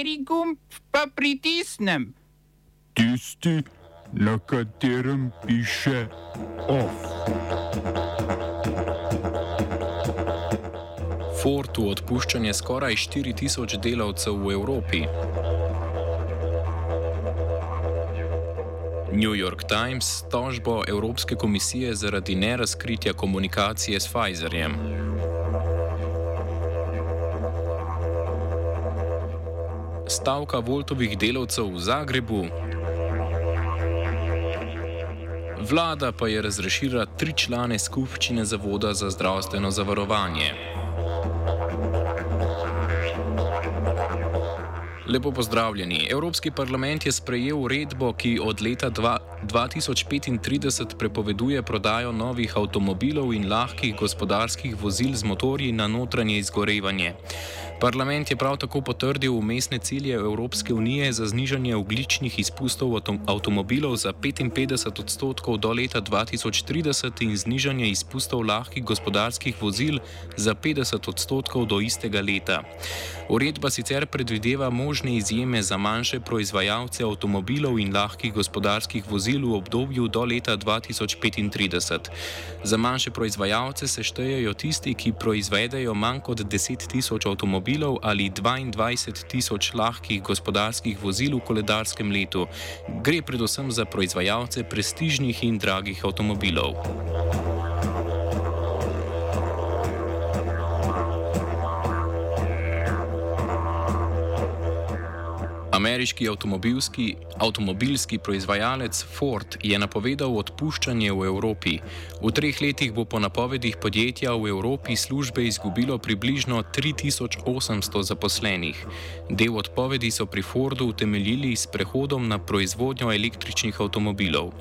Kateri gumb pa pritisnem? Tisti, na katerem piše OF. Fortu odpuščanje skoraj 4000 delavcev v Evropi. New York Times tožbo Evropske komisije zaradi nerazkritja komunikacije s Pfizerjem. Stavka Voltovih delavcev v Zagrebu. Vlada pa je razrešila tri člane skupščine Zavoda za zdravstveno zavarovanje. Lepo pozdravljeni. Evropski parlament je sprejel uredbo, ki od leta 2035 prepoveduje prodajo novih avtomobilov in lahkih gospodarskih vozil z motorji na notranje izgorevanje. Parlament je prav tako potrdil umestne cilje Evropske unije za znižanje ogličnih izpustov avtomobilov za 55 odstotkov do leta 2030 in znižanje izpustov lahkih gospodarskih vozil za 50 odstotkov do istega leta. Uredba sicer predvideva možne izjeme za manjše proizvajalce avtomobilov in lahkih gospodarskih vozil v obdobju do leta 2035. Za manjše proizvajalce se štejejo tisti, ki proizvedejo manj kot 10 tisoč avtomobilov avtomobilov ali 22 tisoč lahkih gospodarskih vozil v koledarskem letu. Gre predvsem za proizvajalce prestižnih in dragih avtomobilov. Ameriški avtomobilski, avtomobilski proizvajalec Ford je napovedal odpuščanje v Evropi. V treh letih bo po napovedih podjetja v Evropi službe izgubilo približno 3800 zaposlenih. Del odpovedi so pri Fordu utemeljili s prehodom na proizvodnjo električnih avtomobilov.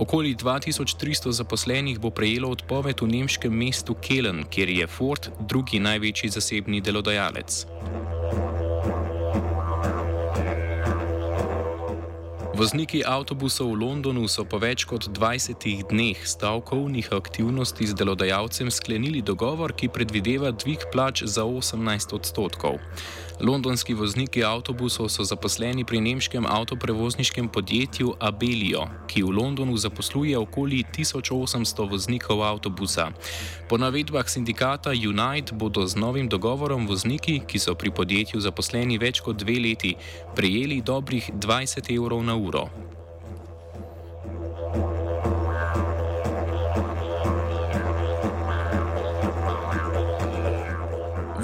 Okoli 2300 zaposlenih bo prejelo odpoved v nemškem mestu Kelen, kjer je Ford drugi največji zasebni delodajalec. Vozniki avtobusov v Londonu so po več kot 20 dneh stavkovnih aktivnosti z delodajalcem sklenili dogovor, ki predvideva dvig plač za 18 odstotkov. Londonski vozniki avtobusov so zaposleni pri nemškem avtoprevozniškem podjetju Abelio, ki v Londonu zaposluje okoli 1800 voznikov avtobusa. Po navedbah sindikata Unite bodo z novim dogovorom vozniki, ki so pri podjetju zaposleni več kot dve leti, prejeli dobrih 20 evrov na uro. då.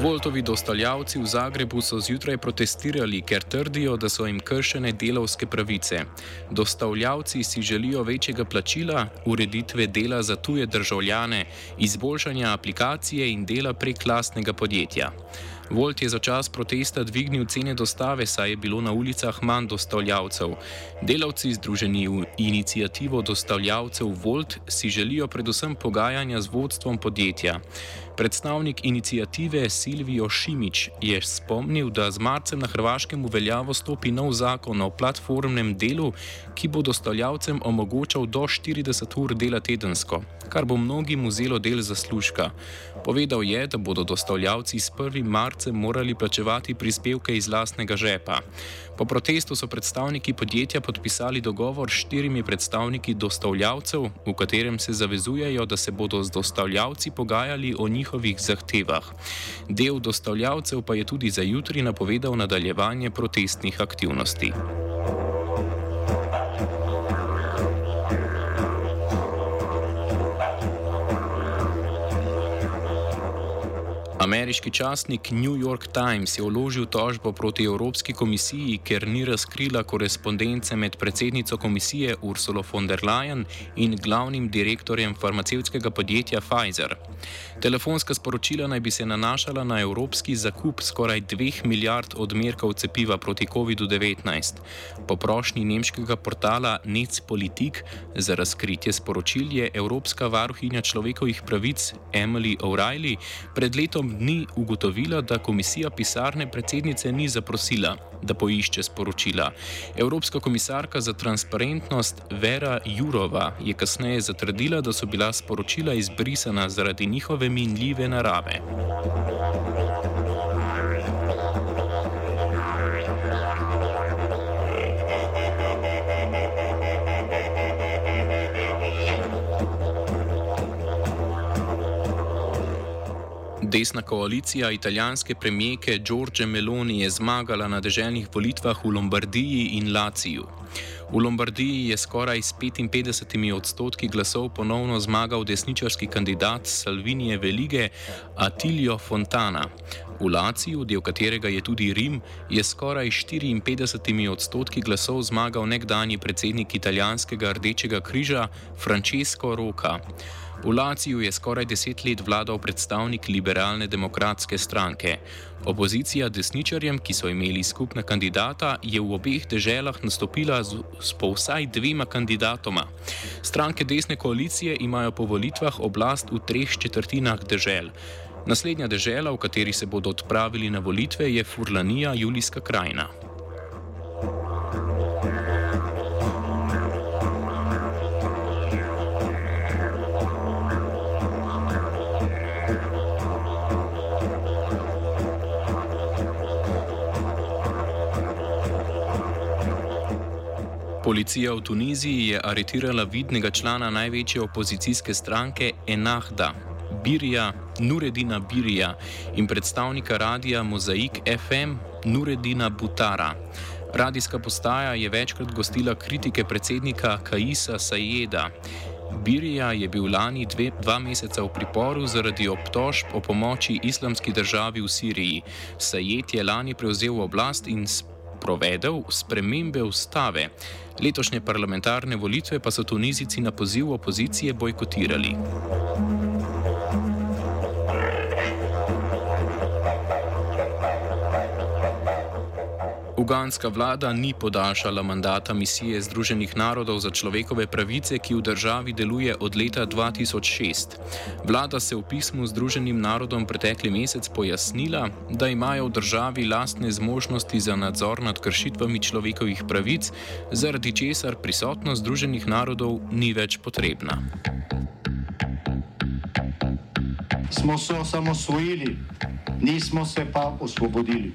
Voltovi dostavljavci v Zagrebu so zjutraj protestirali, ker trdijo, da so jim kršene delovske pravice. Dostavljavci si želijo večjega plačila, ureditve dela za tuje državljane, izboljšanja aplikacije in dela prek lastnega podjetja. Volt je za čas protesta dvignil cene dostave, saj je bilo na ulicah manj dostavljavcev. Delavci, združeni v inicijativo dostavljavcev Volt, si želijo predvsem pogajanja z vodstvom podjetja. Predstavnik inicijative Silvijo Šimič je spomnil, da z marcem na Hrvaškem uveljavo stopi nov zakon o platformnem delu, ki bo dostavljavcem omogočal do 40 ur dela tedensko, kar bo mnogim vzelo del zaslužka. Povedal je, da bodo dostavljavci s 1. marcem morali plačevati prispevke iz lastnega žepa. Po protestu so predstavniki podjetja podpisali dogovor s štirimi predstavniki dostavljavcev, v katerem se zavezujejo, da se bodo z dostavljavci pogajali o njihovih zahtevah. Del dostavljavcev pa je tudi za jutri napovedal nadaljevanje protestnih aktivnosti. Ameriški časnik New York Times je vložil tožbo proti Evropski komisiji, ker ni razkrila korespondence med predsednico komisije Ursula von der Leyen in glavnim direktorjem farmacevtskega podjetja Pfizer. Telefonska sporočila naj bi se nanašala na evropski zakup skoraj 2 milijard odmerkov cepiva proti COVID-19. Po prošnji nemškega portala Netzpolitik za razkritje sporočil je Evropska varuhinja človekovih pravic Emily O'Reilly pred letom dni ugotovila, da komisija pisarne predsednice ni zaprosila, da poišče sporočila. Evropska komisarka za transparentnost Vera Jurova je kasneje zatrdila, da so bila sporočila izbrisana zaradi njihove minljive narave. Desna koalicija italijanske premijeke Giorgio Meloni je zmagala na deželnih volitvah v Lombardiji in Laciju. V Lombardiji je skoraj s 55 odstotki glasov ponovno zmagal desničarski kandidat Salvinije Velige Attilio Fontana. V Laciju, del katerega je tudi Rim, je skoraj 54 odstotki glasov zmagal nekdani predsednik italijanskega Rdečega križa Francesco Roca. V Laciju je skoraj deset let vladal predstavnik liberalne demokratske stranke. Opozicija desničarjem, ki so imeli skupna kandidata, je v obeh deželah nastopila z, s po vsaj dvema kandidatoma. Stranke desne koalicije imajo po volitvah oblast v treh četrtinah dežel. Naslednja dežela, v kateri se bodo odpravili na volitve, je Furlanija, Julijska krajina. Policija v Tuniziji je aretirala vidnega člana največje opozicijske stranke Enahda, Birija, Nuredina Birija in predstavnika radija Mozaik FM Nuredina Butara. Radijska postaja je večkrat gostila kritike predsednika Kaisa Sajeda. Birija je bil lani dve, dva meseca v priporu zaradi obtožb o pomoči islamski državi v Siriji. Sajed je lani prevzel oblast in provedel spremembe ustave. Letošnje parlamentarne volitve pa so Tunizici na poziv opozicije bojkotirali. Uganska vlada ni podaljšala mandata misije Združenih narodov za človekove pravice, ki v državi deluje od leta 2006. Vlada se v pismu Združenim narodom pretekli mesec pojasnila, da imajo v državi lastne zmožnosti za nadzor nad kršitvami človekovih pravic, zaradi česar prisotnost Združenih narodov ni več potrebna. Smo se osamosvojili, nismo se pa osvobodili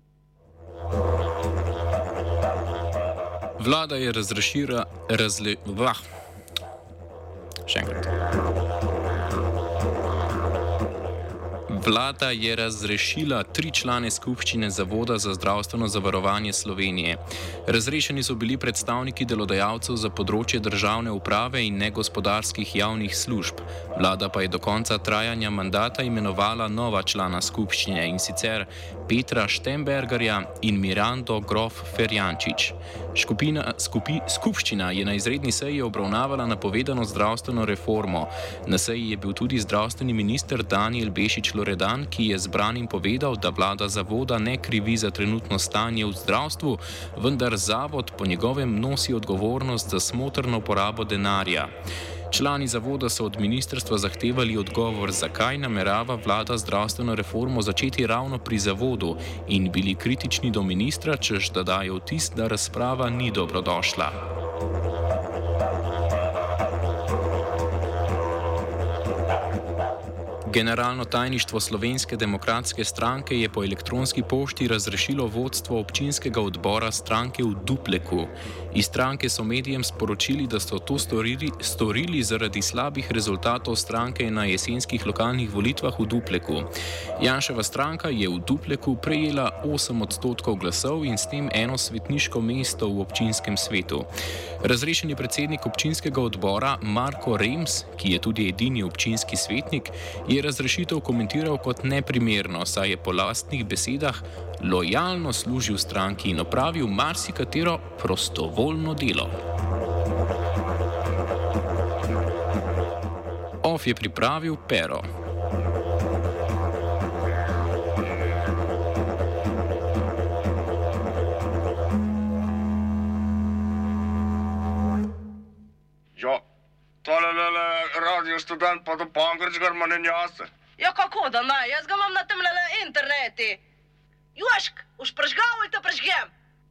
Vlada je razrešila razle... Vah. Še enkrat. Vlada je razrešila tri člane skupščine Zavoda za zdravstveno zavarovanje Slovenije. Razrešeni so bili predstavniki delodajalcev za področje državne uprave in negospodarskih javnih služb. Vlada pa je do konca trajanja mandata imenovala nova člana skupščine in sicer Petra Štembergarja in Mirando Grof Ferjančič. Skupina, skupi, skupščina je na izredni seji obravnavala napovedano zdravstveno reformo. Na seji je bil tudi zdravstveni minister Daniel Bešič-Lorenz. Loredan, ki je zbranim povedal, da vlada zavoda ne krivi za trenutno stanje v zdravstvu, vendar zavod po njegovem nosi odgovornost za smotrno porabo denarja. Člani zavoda so od ministrstva zahtevali odgovor, zakaj namerava vlada zdravstveno reformo začeti ravno pri zavodu in bili kritični do ministra, čež da dajo vtis, da razprava ni dobrodošla. Generalno tajništvo Slovenske demokratske stranke je po elektronski pošti razrešilo vodstvo občinskega odbora stranke v Dupleku. Iz stranke so medijem sporočili, da so to storili, storili zaradi slabih rezultatov stranke na jesenskih lokalnih volitvah v Dupleku. Janševa stranka je v Dupleku prejela 8 odstotkov glasov in s tem eno svetniško mesto v občinskem svetu. Razrešeni predsednik občinskega odbora Marko Rems, ki je tudi edini občinski svetnik, je razrešitev komentiral kot neprimerno, saj je po lastnih besedah lojalno služil stranki in opravil marsikatero prostovoljno delo. Of je pripravil pero. študent, pa do Pangrč grmane njase. Ja, kako da naj? Jaz ga imam na tem internetu. Jošk, už prežgal ali te prežgem?